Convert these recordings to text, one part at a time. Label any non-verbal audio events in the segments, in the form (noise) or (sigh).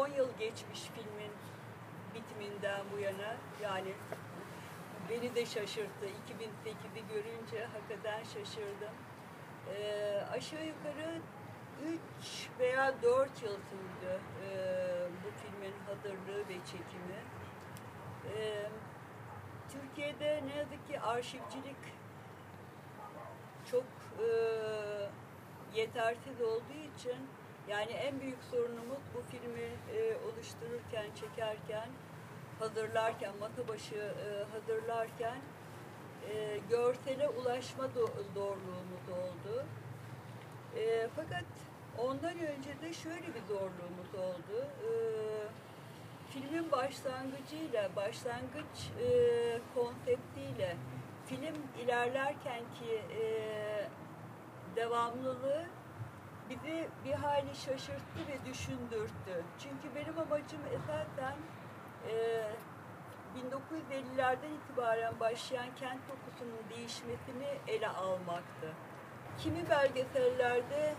10 yıl geçmiş filmin bitiminden bu yana. Yani beni de şaşırttı. 2008'i görünce hakikaten şaşırdım. Ee, aşağı yukarı 3 veya 4 yıl sürdü e, bu filmin hazırlığı ve çekimi. E, Türkiye'de ne yazık ki arşivcilik çok e, yetersiz olduğu için yani en büyük sorunumuz bu filmi e, oluştururken, çekerken, hazırlarken, masa başı e, hazırlarken e, görsele ulaşma do- zorluğumuz oldu. E, fakat ondan önce de şöyle bir zorluğumuz oldu. E, filmin başlangıcıyla, başlangıç e, konseptiyle film ilerlerken ki e, devamlılığı bizi bir hayli şaşırttı ve düşündürttü. Çünkü benim amacım esasen e, 1950'lerden itibaren başlayan kent dokusunun değişmesini ele almaktı. Kimi belgesellerde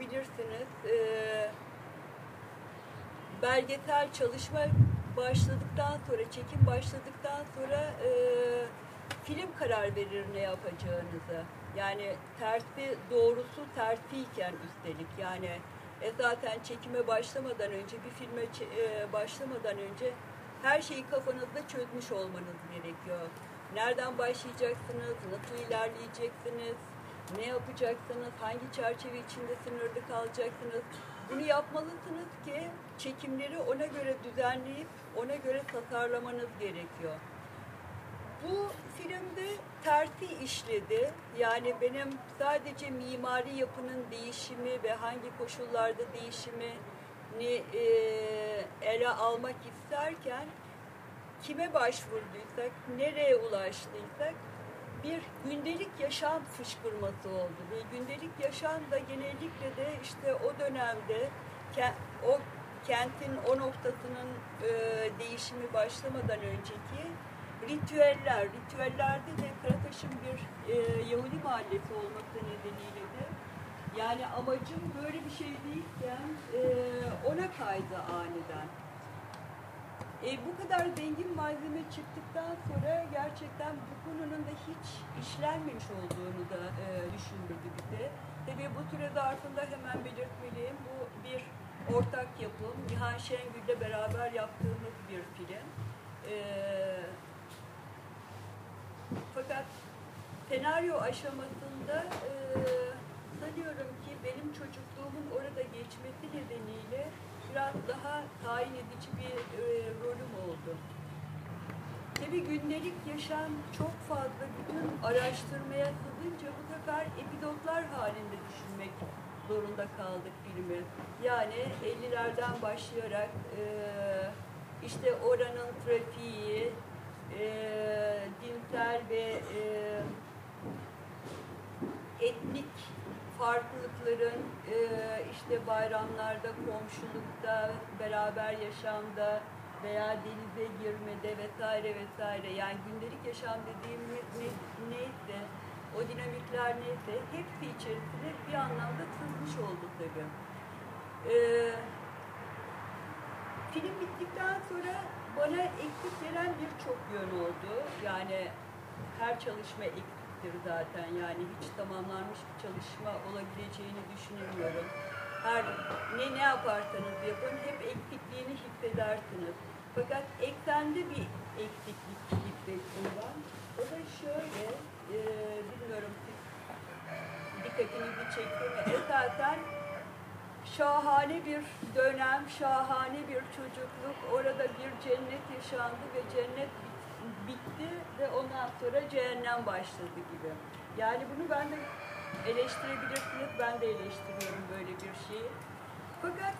bilirsiniz e, belgesel çalışma başladıktan sonra, çekim başladıktan sonra e, film karar verir ne yapacağınızı. Yani tersi doğrusu tersiyken üstelik yani e zaten çekime başlamadan önce bir filme e, başlamadan önce her şeyi kafanızda çözmüş olmanız gerekiyor. Nereden başlayacaksınız, nasıl ilerleyeceksiniz, ne yapacaksınız, hangi çerçeve içinde sınırlı kalacaksınız. Bunu yapmalısınız ki çekimleri ona göre düzenleyip ona göre tasarlamanız gerekiyor. Bu filmde tersi işledi. Yani benim sadece mimari yapının değişimi ve hangi koşullarda değişimini e, ele almak isterken kime başvurduysak, nereye ulaştıysak bir gündelik yaşam fışkırması oldu. Ve gündelik yaşam da genellikle de işte o dönemde o kentin o noktasının e, değişimi başlamadan önceki ritüeller, ritüellerde de Karataş'ın bir e, Yahudi mahallesi olması nedeniyle de yani amacım böyle bir şey değilken e, ona kaydı aniden. E, bu kadar zengin malzeme çıktıktan sonra gerçekten bu konunun da hiç işlenmemiş olduğunu da e, düşündürdü bize. Tabii bu süre zarfında hemen belirtmeliyim. Bu bir ortak yapım. Nihan Şengül'le beraber yaptığımız bir film. E, fakat senaryo aşamasında e, sanıyorum ki benim çocukluğumun orada geçmesi nedeniyle biraz daha tayin edici bir e, rolüm oldu. Tabii gündelik yaşam çok fazla bütün araştırmaya sızınca bu sefer epizotlar halinde düşünmek zorunda kaldık filmi. Yani 50'lerden başlayarak e, işte oranın trafiği, e, dinsel ve e, etnik farklılıkların e, işte bayramlarda, komşulukta, beraber yaşamda veya denize girmede vesaire vesaire yani gündelik yaşam dediğimiz ne, neyse o dinamikler neyse hepsi içerisinde bir anlamda sızmış oldu tabii. Ee, film bittikten sonra bana eksik gelen birçok yön oldu. Yani her çalışma eksiktir zaten. Yani hiç tamamlanmış bir çalışma olabileceğini düşünemiyorum. Her ne ne yaparsanız yapın hep eksikliğini hissedersiniz. Fakat eksende bir eksiklik hissettim ben. O da şöyle, e, bilmiyorum siz dikkatinizi çekti mi? Esasen şahane bir dönem, şahane bir çocukluk, orada bir cennet yaşandı ve cennet bitti ve ondan sonra cehennem başladı gibi. Yani bunu ben de eleştirebilirsiniz, ben de eleştiriyorum böyle bir şeyi. Fakat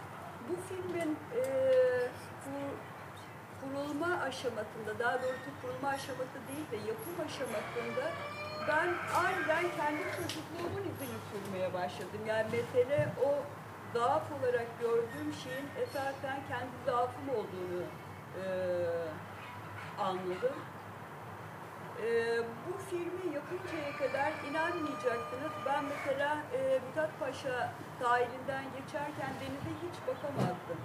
bu filmin e, bu kurulma aşamasında, daha doğrusu kurulma aşaması değil de yapım aşamasında ben aniden kendi çocukluğumun izini sürmeye başladım. Yani mesele o zaaf olarak gördüğüm şeyin esasen kendi zaafım olduğunu e, anladım. E, bu filmi yapıncaya kadar inanmayacaksınız. Ben mesela e, Mithat Paşa sahilinden geçerken denize hiç bakamazdım.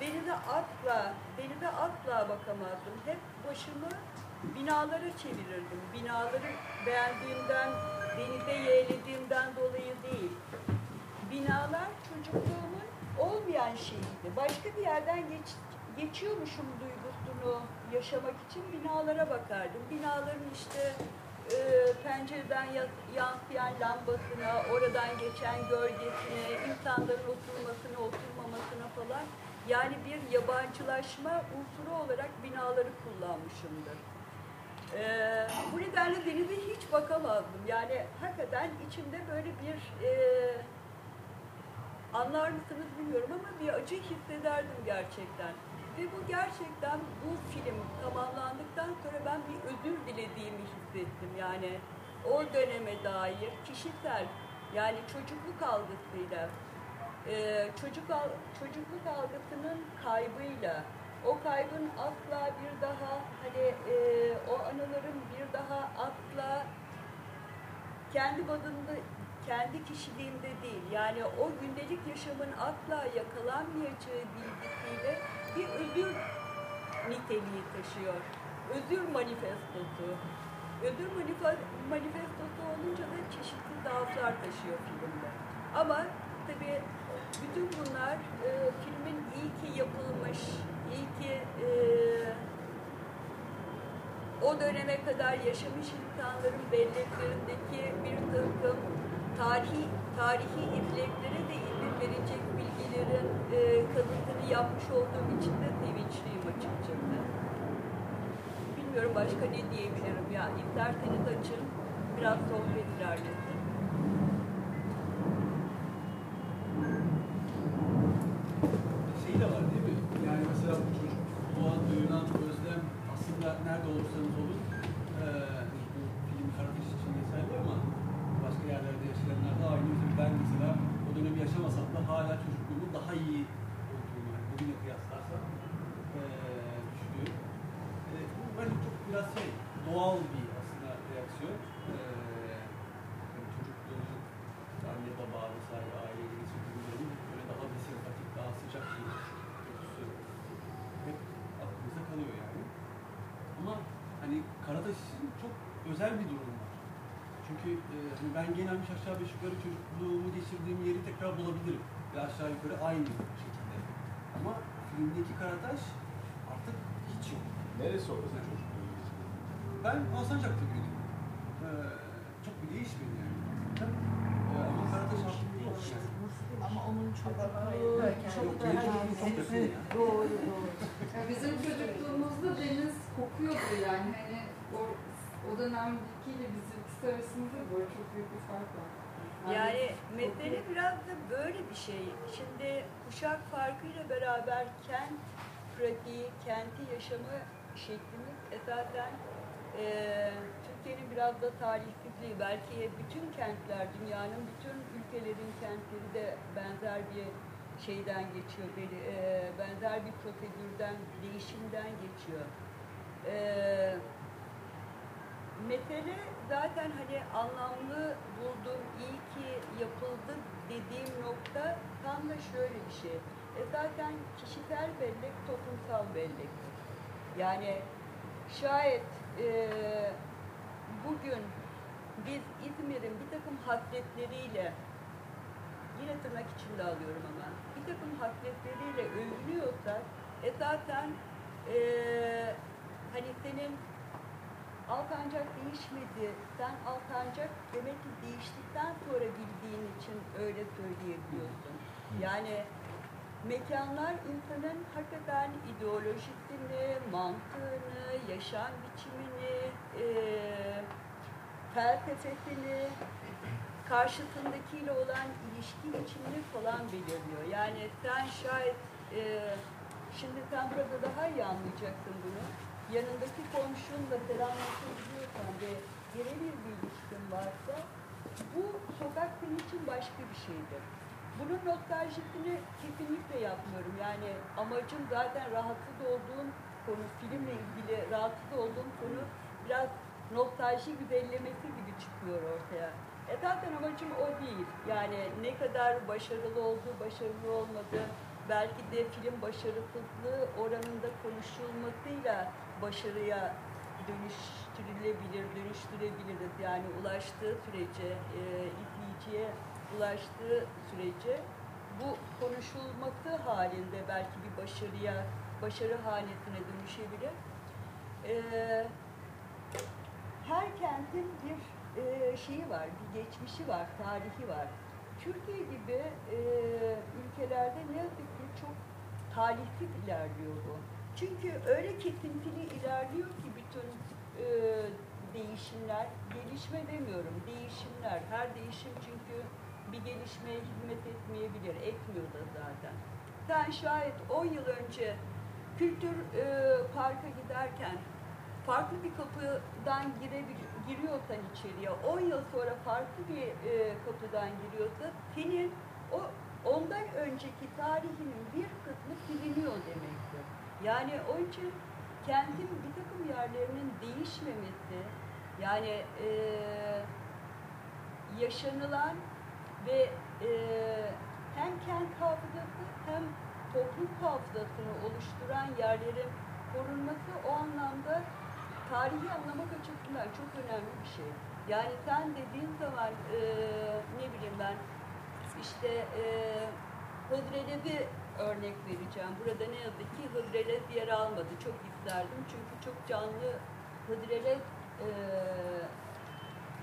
Ve asla, denize asla bakamazdım. Hep başımı binalara çevirirdim. Binaları beğendiğimden, denize yeğlediğimden dolayı değil. Binalar çocukluğumun olmayan şeyiydi. Başka bir yerden geç, geçiyormuşum duygusunu yaşamak için binalara bakardım. Binaların işte e, pencereden ya- yansıyan lambasına, oradan geçen gölgesine, insanların oturmasına, oturmamasına falan yani bir yabancılaşma unsuru olarak binaları kullanmışımdır. Ee, bu nedenle denize hiç bakamazdım. Yani hakikaten içimde böyle bir e, anlar mısınız bilmiyorum ama bir acı hissederdim gerçekten. Ve bu gerçekten bu film tamamlandıktan sonra ben bir özür dilediğimi hissettim. Yani o döneme dair kişisel yani çocukluk algısıyla e, çocuk al- çocukluk algısının kaybıyla o kaybın asla bir daha hani e, o anıların bir daha asla kendi bazında kendi kişiliğimde değil yani o gündelik yaşamın asla yakalanmayacağı bilgisiyle bir özür niteliği taşıyor. Özür manifestosu. Özür manife- manifestosu olunca da çeşitli zaaflar taşıyor filmde. Ama tabii bütün bunlar e, filmin iyi ki yapılmış, iyi ki e, o döneme kadar yaşamış insanların belleklerindeki bir takım tarihi tarihi izleklere de izin verecek bilgilerin e, kanıtını yapmış olduğum için de sevinçliyim açıkçası. Bilmiyorum başka ne diyebilirim ya. İsterseniz açın, biraz sohbet ilerlesin. şey de var değil mi? Yani mesela bu çocukluğa duyulan özlem aslında nerede olursanız olun eee bu film Karataş için geçerli ama başka yerlerde yaşayanlar da aynı. Mesela ben mesela o dönemi yaşamasam da hala çocukluğumun daha iyi olduğunu yani bugüne kıyaslarsa eee düşünüyorum. Eee bu bence çok biraz şey doğal bir aslında reaksiyon. Eee yani çocukluğumuzun işte anne baba vesaire aileyle geçirdiğimizin böyle daha bir sempatik, daha sıcak bir duygusu hep aklımızda kalıyor yani. Ama hani Karataş için çok özel bir durum var. Çünkü e, hani ben gelmiş aşağı beş yukarı çocukluğumu geçirdiğim yeri tekrar bulabilirim. Ve aşağı yukarı aynı şekilde. Ama filmdeki Karataş artık hiç yok. Neresi orası çocukluğu? Ben Alsancak'ta büyüdüm. Ee, çok bir değişmedi yani. Ee, ama Karataş artık yok yani. Ama onun çocukluğu çok daha ya. Doğru doğru. Bizim çocukluğumuzda deniz kokuyordu yani hani o, o dönemkiyle arasında böyle çok büyük bir fark var. Yani mesele biraz da böyle bir şey. Şimdi kuşak farkıyla beraber kent pratiği, kenti yaşama şeklimiz esasen eee Türkiye'nin biraz da talihsizliği. Belki bütün kentler, dünyanın bütün ülkelerin kentleri de benzer bir şeyden geçiyor. beli- eee, benzer bir prosedürden, değişimden geçiyor. Eee mesele zaten hani anlamlı buldum, iyi ki yapıldı dediğim nokta tam da şöyle bir şey. E zaten kişisel bellek toplumsal bellektir. Yani şayet e, bugün biz İzmir'in bir takım hasletleriyle yine tırnak içinde alıyorum ama bir takım hasletleriyle övünüyorsak e zaten e, hani senin Alsancak değişmedi. Sen Alsancak demek ki değiştikten sonra bildiğin için öyle söyleyebiliyorsun. Yani mekanlar insanın hakikaten ideolojisini, mantığını, yaşam biçimini, eee felsefesini, karşısındakiyle olan ilişki biçimini falan belirliyor. Yani sen şayet eee şimdi sen burada daha iyi anlayacaksın bunu. Yanındaki komşunla selamlaşabiliyorsan ve birebir bir ilişkin varsa bu sokak senin için başka bir şeydir. Bunun nostaljisini kesinlikle yapmıyorum. Yani amacım zaten rahatsız olduğum konu, filmle ilgili rahatsız olduğum konu biraz nostalji güzellemesi gibi çıkıyor ortaya. E zaten amacım o değil. Yani ne kadar başarılı oldu, başarılı olmadı, belki de film başarısızlığı oranında konuşulmasıyla başarıya dönüştürülebilir, dönüştürebiliriz. Yani ulaştığı sürece, e, izleyiciye ulaştığı sürece bu konuşulması halinde belki bir başarıya, başarı hanesine dönüşebilir. E, her kentin bir e, şeyi var, bir geçmişi var, tarihi var. Türkiye gibi e, ülkelerde ne yazık çok talihsiz ilerliyor bu. Çünkü öyle kesintili ilerliyor ki bütün e, değişimler, gelişme demiyorum, değişimler. Her değişim çünkü bir gelişmeye hizmet etmeyebilir, etmiyor da zaten. Sen şayet 10 yıl önce kültür e, parka giderken farklı bir kapıdan girebil giriyorsan içeriye, 10 yıl sonra farklı bir e, kapıdan giriyorsa senin o ondan önceki tarihinin bir kısmı siliniyor demektir. Yani onun için kentin bir takım yerlerinin değişmemesi, yani e, yaşanılan ve e, hem kent hafızası hem toplum hafızasını oluşturan yerlerin korunması o anlamda tarihi anlamak açısından çok önemli bir şey. Yani sen dediğin zaman e, ne bileyim ben işte e, Hıdrellez'i örnek vereceğim. Burada ne yazık ki Hıdrellez yer almadı. Çok isterdim çünkü çok canlı Hıdrellez e,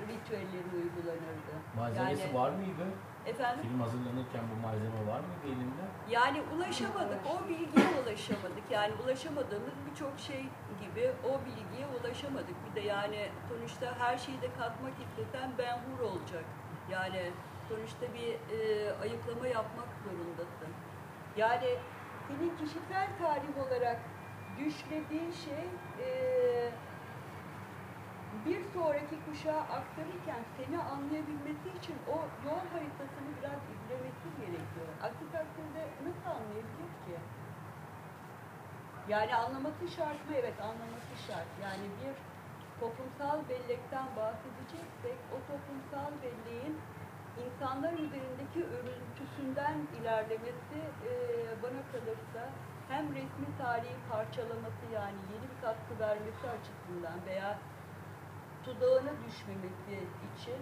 ritüelleri uygulanırdı. Malzemesi Yani- var mıydı? Efendim? Film hazırlanırken bu malzeme var mıydı elinde? Yani ulaşamadık, o bilgiye ulaşamadık. Yani ulaşamadığımız birçok şey gibi o bilgiye ulaşamadık. Bir de yani sonuçta her şeyi de katmak istesen ben hur olacak. Yani sonuçta bir e, ayıklama yapmak zorundasın. Yani senin kişisel tarih olarak düşlediğin şey e, bir sonraki kuşağa aktarırken seni anlayabilmesi için o yol haritasını biraz izlemesi gerekiyor. Aksi takdirde nasıl anlayabilir ki? Yani anlaması şart mı? Evet anlaması şart. Yani bir toplumsal bellekten bahsedeceksek o toplumsal belleğin insanlar üzerindeki örüntüsünden ilerlemesi e, bana kalırsa hem resmi tarihi parçalaması yani yeni bir katkı vermesi açısından veya tuzağına düşmemesi için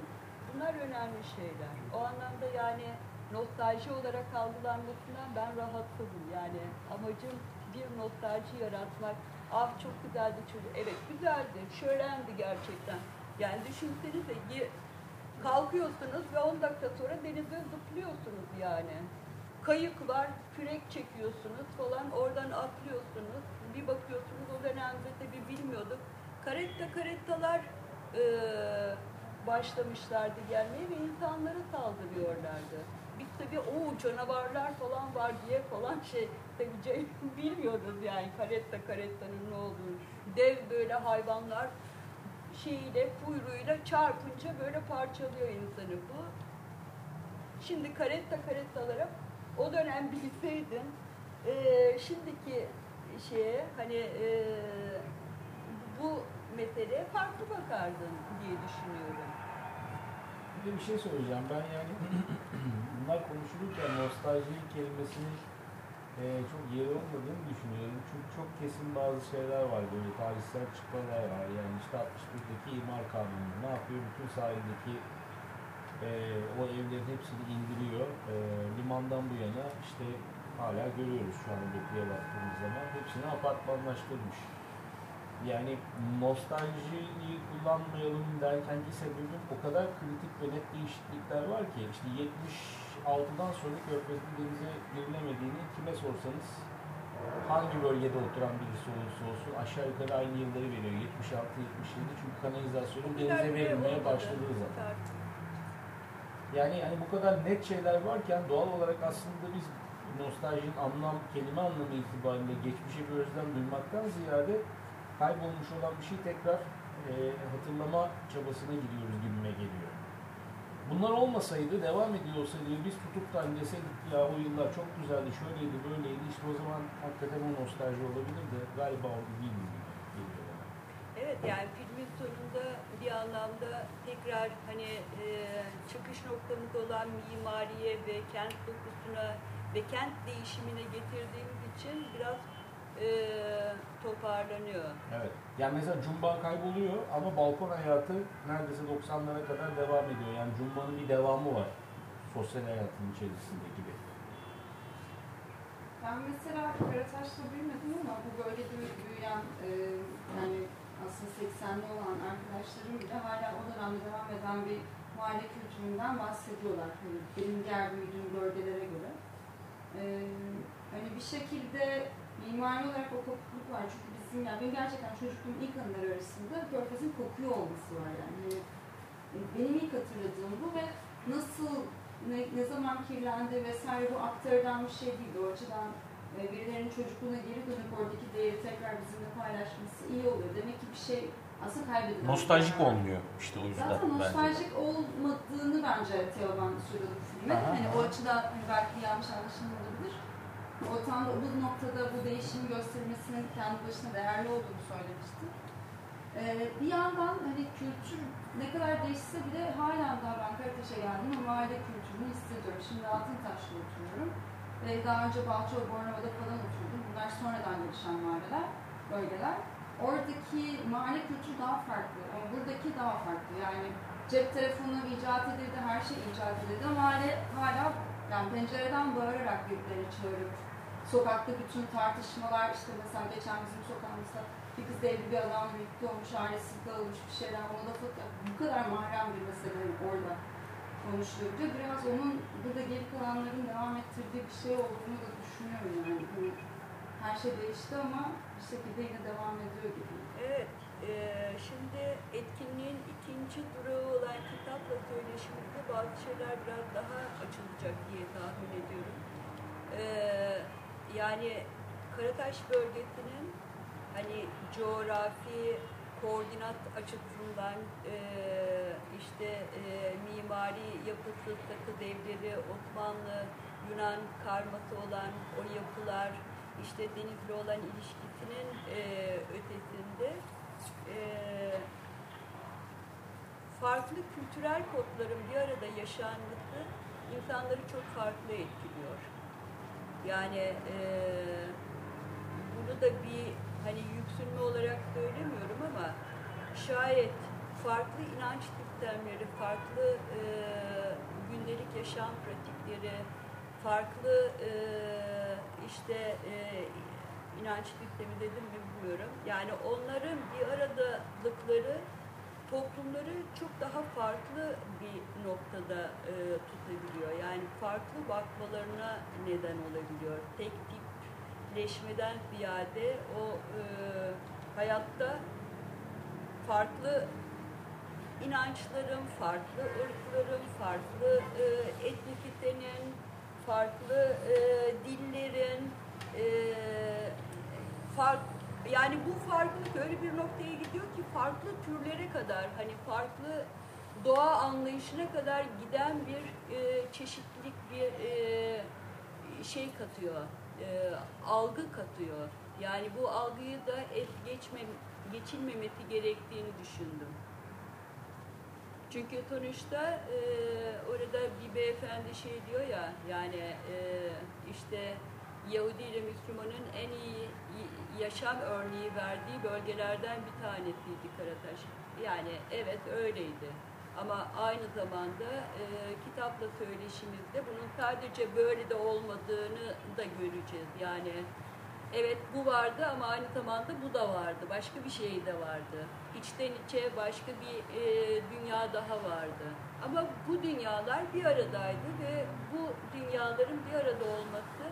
bunlar önemli şeyler. O anlamda yani nostalji olarak algılanmasından ben rahatsızım. Yani amacım bir nostalji yaratmak. Ah çok güzeldi çocuk. Evet güzeldi, şölendi gerçekten. Yani düşünsenize kalkıyorsunuz ve 10 dakika sonra denize zıplıyorsunuz yani. Kayık var, kürek çekiyorsunuz falan oradan atlıyorsunuz. Bir bakıyorsunuz o dönemde tabii bilmiyorduk. Karetta karettalar e, başlamışlardı gelmeye ve insanlara saldırıyorlardı. Biz tabii o canavarlar falan var diye falan şey tabii (laughs) bilmiyorduk yani karetta karettanın ne olduğunu. Dev böyle hayvanlar şeyiyle kuyruğuyla çarpınca böyle parçalıyor insanı bu. Şimdi karetta karettalara o dönem bilseydin eee şimdiki şeye hani eee bu meseleye farklı bakardın diye düşünüyorum. Bir şey söyleyeceğim. Ben yani (clears throat) bunlar konuşulurken nostalji kelimesinin e, çok yeri olmadığını düşünüyorum. Çünkü çok kesin bazı şeyler var böyle tarihsel çıkmalar var. Yani işte 61'deki imar kanunu ne yapıyor? Bütün sahildeki e, o evlerin hepsini indiriyor. E, limandan bu yana işte hala görüyoruz şu an dokuya baktığımız zaman. Hepsini apartmanlaştırmış. Yani nostaljiyi kullanmayalım derkenki sebebim o kadar kritik ve net değişiklikler var ki işte 76'dan sonra Körfez'de denize girilemediğini kime sorsanız hangi bölgede oturan birisi olursa olsun aşağı yukarı aynı yılları veriyor. 76-77 çünkü kanalizasyonun denize verilmeye başladığı zaman. Yani hani bu kadar net şeyler varken doğal olarak aslında biz nostaljinin anlam, kelime anlamı itibariyle geçmişe bir özlem duymaktan ziyade kaybolmuş olan bir şey tekrar e, hatırlama çabasına giriyoruz gibime geliyor. Bunlar olmasaydı, devam ediyor olsaydı biz tutup da deseydik ya o yıllar çok güzeldi, şöyleydi, böyleydi, işte o zaman hakikaten o nostalji olabilirdi. Galiba o değil bana. Evet yani filmin sonunda bir anlamda tekrar hani e, çıkış noktamız olan mimariye ve kent dokusuna ve kent değişimine getirdiğimiz için biraz e, toparlanıyor. Evet. Yani mesela Cumba kayboluyor ama balkon hayatı neredeyse 90'lara kadar devam ediyor. Yani Cumba'nın bir devamı var. Sosyal hayatın içerisinde gibi. Ben mesela Karataş'ta büyümedim ama bu bölgede büyüyen e, yani aslında 80'li olan arkadaşlarım bile hala o dönemde devam eden bir mahalle kültüründen bahsediyorlar. Hani benim diğer büyüdüğüm bölgelere göre. E, hani bir şekilde mimari olarak o kopukluk var. Çünkü bizim yani benim gerçekten çocukluğum ilk anıları arasında körfezin kokuyor olması var yani. E, benim ilk hatırladığım bu ve nasıl ne, ne zaman kirlendi vesaire bu aktarılan bir şey değil. O açıdan e, birilerinin çocukluğuna geri dönüp oradaki değeri tekrar bizimle paylaşması iyi oluyor. Demek ki bir şey aslında kaybedilen. Nostaljik bir şey. olmuyor işte o yüzden Zaten bence. nostaljik olmadığını bence Teoman söyledi bu filme. Aha, Hani o açıdan hani belki yanlış anlaşılmayabilir. O tam da bu noktada bu değişimi göstermesinin kendi başına değerli olduğunu söylemişti. Ee, bir yandan hani kültür ne kadar değişse bile hala daha ben Karataş'a geldim ama aile kültürünü hissediyorum. Şimdi Altıntaş'ta oturuyorum. Ve daha önce Balçova, Bornova'da falan oturdum. Bunlar sonradan gelişen mahalleler, bölgeler. Oradaki mahalle kültürü daha farklı. Ama buradaki daha farklı. Yani cep telefonu icat edildi, her şey icat edildi ama hala, hala yani pencereden bağırarak birbirlerini çağırıp sokakta bütün tartışmalar işte mesela geçen bizim sokağımızda bir kız evli bir adam birlikte olmuş, ailesi kalmış bir şeyler ona da bu kadar mahrem bir mesele hani orada konuşuluyor. Bir de biraz onun burada geri kalanların devam ettirdiği bir şey olduğunu da düşünüyorum yani. Hani her şey değişti ama bir şekilde yine devam ediyor gibi. Evet, e, şimdi etkinliğin ikinci durağı olan kitapla söyleşimizde bazı şeyler biraz daha açılacak diye tahmin ediyorum. E, yani Karataş bölgesinin hani coğrafi koordinat açısından e, işte e, mimari yapısı, takı devleri, Osmanlı, Yunan karması olan o yapılar, işte denizle olan ilişkisinin e, ötesinde e, farklı kültürel kodların bir arada yaşanması insanları çok farklı etkiliyor. Yani e, bunu da bir hani yüksünme olarak söylemiyorum ama şayet farklı inanç sistemleri, farklı e, gündelik yaşam pratikleri, farklı e, işte e, inanç sistemi dedim mi bilmiyorum. Yani onların bir aradalıkları toplumları çok daha farklı bir noktada e, tutabiliyor. Yani farklı bakmalarına neden olabiliyor. Tek tipleşmeden ziyade o e, hayatta farklı inançların, farklı ırkların, farklı e, etnisitenin, farklı e, dillerin, e, fark, yani bu farklılık öyle bir noktaya gidiyor ki farklı türlere kadar, hani farklı doğa anlayışına kadar giden bir e, çeşitlilik, bir e, şey katıyor, e, algı katıyor. Yani bu algıyı da es geçme, geçilmemesi gerektiğini düşündüm. Çünkü sonuçta e, orada bir beyefendi şey diyor ya yani e, işte Yahudi ile Müslümanın en iyi yaşam örneği verdiği bölgelerden bir tanesiydi Karataş. Yani evet öyleydi. Ama aynı zamanda e, kitapla söyleşimizde bunun sadece böyle de olmadığını da göreceğiz. Yani evet bu vardı ama aynı zamanda bu da vardı. Başka bir şey de vardı. İçten içe başka bir e, dünya daha vardı. Ama bu dünyalar bir aradaydı ve bu dünyaların bir arada olması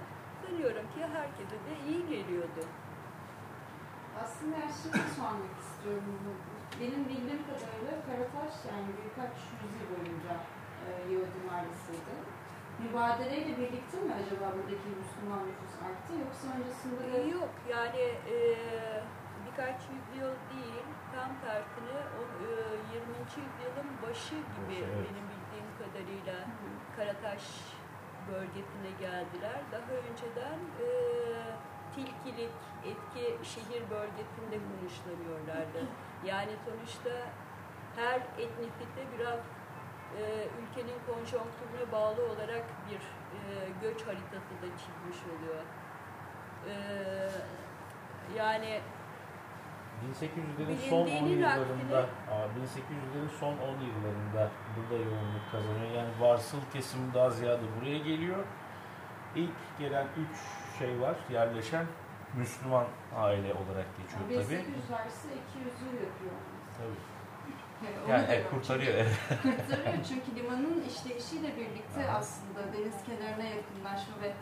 sanıyorum ki herkese de iyi geliyordu. Aslında her şeyi sormak istiyorum. Benim bildiğim kadarıyla Karataş yani birkaç yüzyıl boyunca e, Yahudi mahallesiydi. Mübadeleyle birlikte mi acaba buradaki Müslüman nüfus arttı yoksa öncesinde de... Yok yani e, birkaç yüzyıl değil tam tersine o e, 20. yüzyılın başı gibi evet. benim bildiğim kadarıyla Karataş bölgesine geldiler. Daha önceden e, Tilkilik etki şehir bölgesinde konuşlanıyorlardı. (laughs) Yani sonuçta her etnisite biraz e, ülkenin konjonktürüne bağlı olarak bir e, göç haritası da çizmiş oluyor. E, yani 1800'lerin son 10 Bilindiğinin yıllarında, aa, 1800'lerin son 10 yıllarında burada yoğunluk kazanıyor. Yani varsıl kesim daha ziyade buraya geliyor. İlk gelen 3 şey var yerleşen Müslüman aile olarak geçiyor tabii. 1800 verse 200'ü yapıyor. Tabii. Yani, onu Yani evet, diyorum. kurtarıyor. Çünkü, (laughs) kurtarıyor çünkü limanın işleyişiyle birlikte aslında deniz kenarına yakınlaşma ve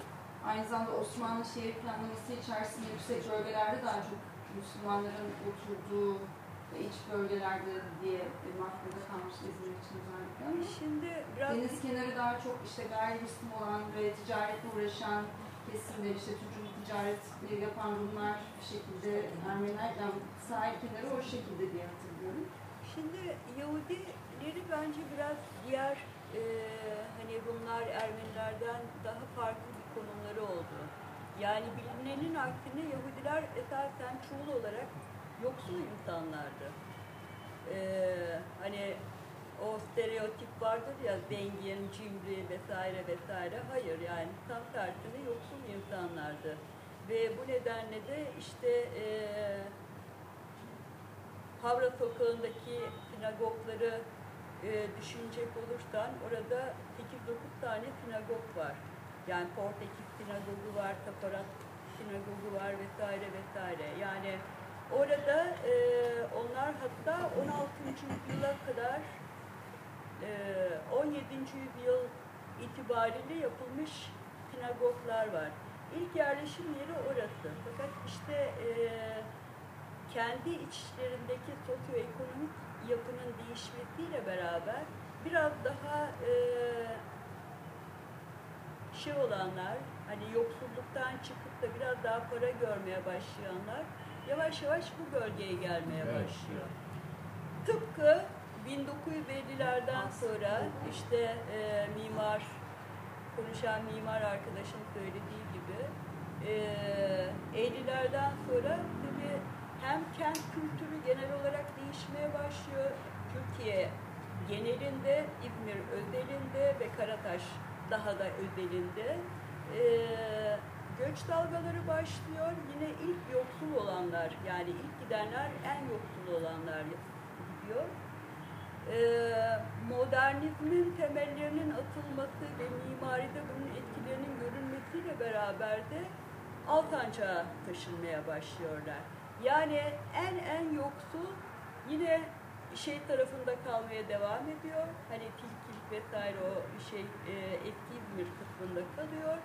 aynı zamanda Osmanlı şehir planlaması içerisinde yüksek bölgelerde daha çok Müslümanların oturduğu iç bölgelerde diye mahkumda kalmış İzmir için özellikle ama şimdi biraz Deniz kenarı daha çok işte gayrimüslim olan ve ticaretle uğraşan kesimler işte tüccar ticaret yapan Rumlar bir şekilde Ermeniler yani sahil kenarı o şekilde diye hatırlıyorum. Şimdi Yahudileri bence biraz diğer e, hani Rumlar, Ermenilerden daha farklı bir konumları oldu. Yani bilinenin aksine Yahudiler esasen çoğul olarak yoksul insanlardı. E, hani o stereotip vardır ya zengin, cimri vesaire vesaire. Hayır yani tam tersine yoksul insanlardı. Ve bu nedenle de işte e, Havra Sokağı'ndaki sinagogları e, düşünecek olursan orada 8-9 tane sinagog var. Yani Portekiz sinagogu var, Taparat sinagogu var vesaire vesaire. Yani orada e, onlar hatta 16. yüzyıla kadar e, 17. yüzyıl itibariyle yapılmış sinagoglar var. İlk yerleşim yeri orası. Fakat işte e, kendi içlerindeki sosyoekonomik yapının değişmesiyle beraber biraz daha e, şey olanlar, hani yoksulluktan çıkıp da biraz daha para görmeye başlayanlar yavaş yavaş bu bölgeye gelmeye Evet. başlıyor. Tıpkı 1950'lerden sonra işte e, mimar, konuşan mimar arkadaşın söylediği gibi e, 50'lerden sonra tabii hem kent kültürü genel olarak değişmeye başlıyor. Türkiye genelinde, İzmir özelinde ve Karataş daha da özelinde e, göç dalgaları başlıyor. Yine ilk yoksul olanlar yani ilk gidenler en yoksul olanlar gidiyor. E, modernizmin temellerinin atılması ve mimaride bunun etkilerinin görülmesiyle beraber de Altancağa taşınmaya başlıyorlar. Yani en en yoksul yine şey tarafında kalmaya devam ediyor. Hani tilkilik vesaire o şey e, eski İzmir kısmında kalıyor.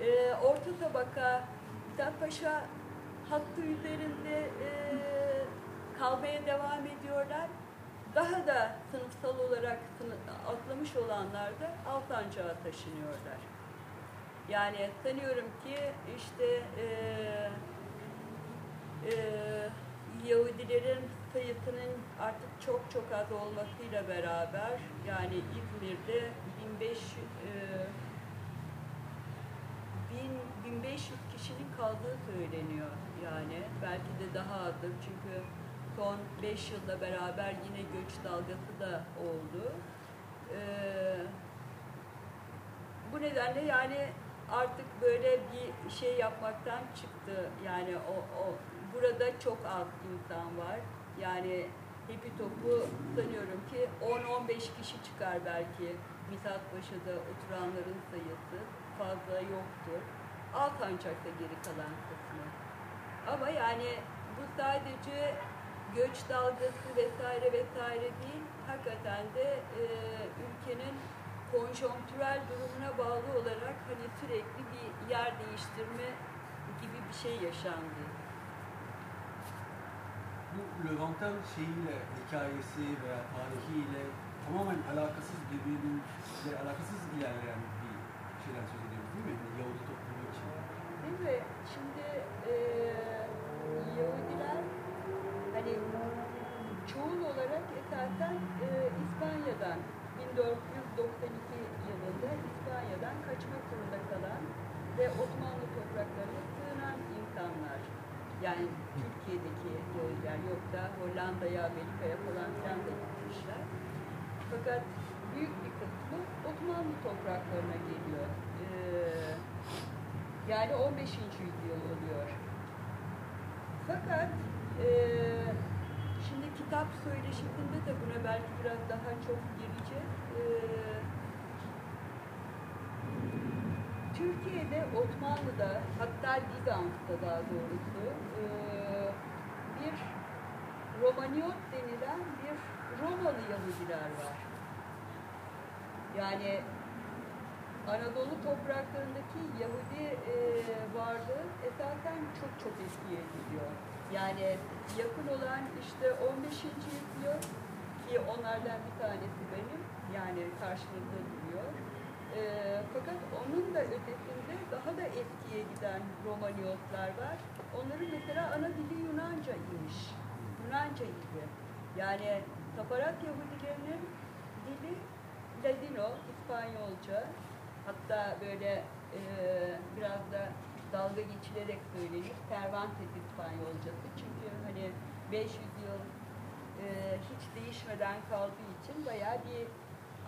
E, orta tabaka Mithat Paşa hattı üzerinde e, kalmaya devam ediyorlar. Daha da sınıfsal olarak atlamış olanlar da Altancağa taşınıyorlar. Yani sanıyorum ki işte eee e, Yahudilerin sayısının artık çok çok az olmasıyla beraber yani İzmir'de 1500 e, bin- 1500 kişinin kaldığı söyleniyor yani belki de daha azdır çünkü son 5 yılda beraber yine göç dalgası da oldu. Ee, bu nedenle yani artık böyle bir şey yapmaktan çıktı. Yani o, o burada çok az insan var. Yani hepi topu sanıyorum ki 10-15 kişi çıkar belki Mithat Paşa'da oturanların sayısı fazla yoktur. Alsancak'ta geri kalan kısmı. Ama yani bu sadece göç dalgası vesaire vesaire değil, hakikaten de e, ülkenin konjonktürel durumuna bağlı olarak hani sürekli bir yer değiştirme gibi bir şey yaşandı. Bu Levanten şeyiyle, hikayesi veya tarihiyle tamamen alakasız birbiriyle alakasız ilerleyen bir şeyden söz ediyoruz değil mi? Yani Yahudi toplumu için. Değil mi? Şimdi e, Yahudiler hani çoğul olarak esasen e, İspanya'dan 1492 yılında İspanya'dan kaçmak zorunda kalan ve Osmanlı topraklarına sığınan insanlar. Yani Türkiye'deki Yahudiler yok da Hollanda'ya, Amerika'ya falan filan da gitmişler. Fakat büyük bir kısmı Osmanlı topraklarına geliyor. Ee, yani 15. yüzyıl oluyor. Fakat eee, şimdi kitap söyleşiminde de buna belki biraz daha çok gireceğiz. Eee, Türkiye'de, Osmanlı'da, hatta Bizans'ta daha doğrusu eee, bir Romaniot denilen bir Romalı Yahudiler var. Yani Anadolu topraklarındaki Yahudi e, varlığı esasen çok çok eskiye gidiyor. Yani yakın olan işte 15. yüzyıl ki onlardan bir tanesi benim yani karşımızda duruyor. E, fakat onun da ötesinde daha da eskiye giden Romaniyotlar var. Onların mesela ana dili Yunanca imiş. Yunanca idi. Yani Taparat Yahudilerinin dili Ladino, İspanyolca, hatta böyle e, biraz da dalga geçilerek söylenir Cervantes İspanyolcası. Çünkü hani 500 yıl e, hiç değişmeden kaldığı için bayağı bir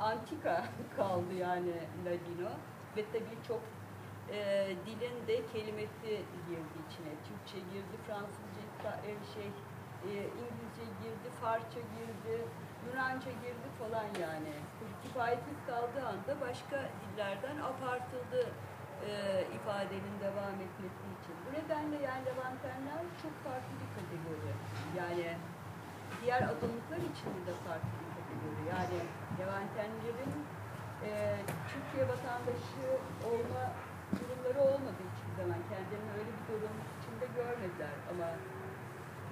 antika (laughs) kaldı yani Ladino. Ve tabii çok e, dilin de kelimesi girdi içine. Türkçe girdi, Fransızca, İspa- e, şey, e, İngilizce girdi, Farsça girdi, Yunanca girdi falan yani. Kifayetsiz kaldığı anda başka dillerden apartıldı e, ifadenin devam etmesi için. Bu nedenle yani Levantenler çok farklı bir kategori. Yani diğer azınlıklar için de farklı kategori. Yani Levantenlerin e, Türkiye vatandaşı olma durumları olmadı hiçbir zaman. Kendilerini öyle bir durum içinde görmediler ama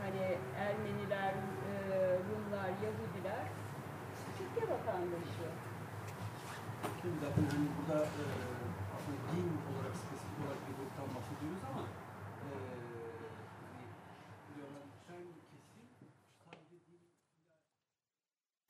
hani Ermeniler, e, Rumlar, Yahudiler Türkiye vatandaşı. Şimdi zaten hani burada e, aslında din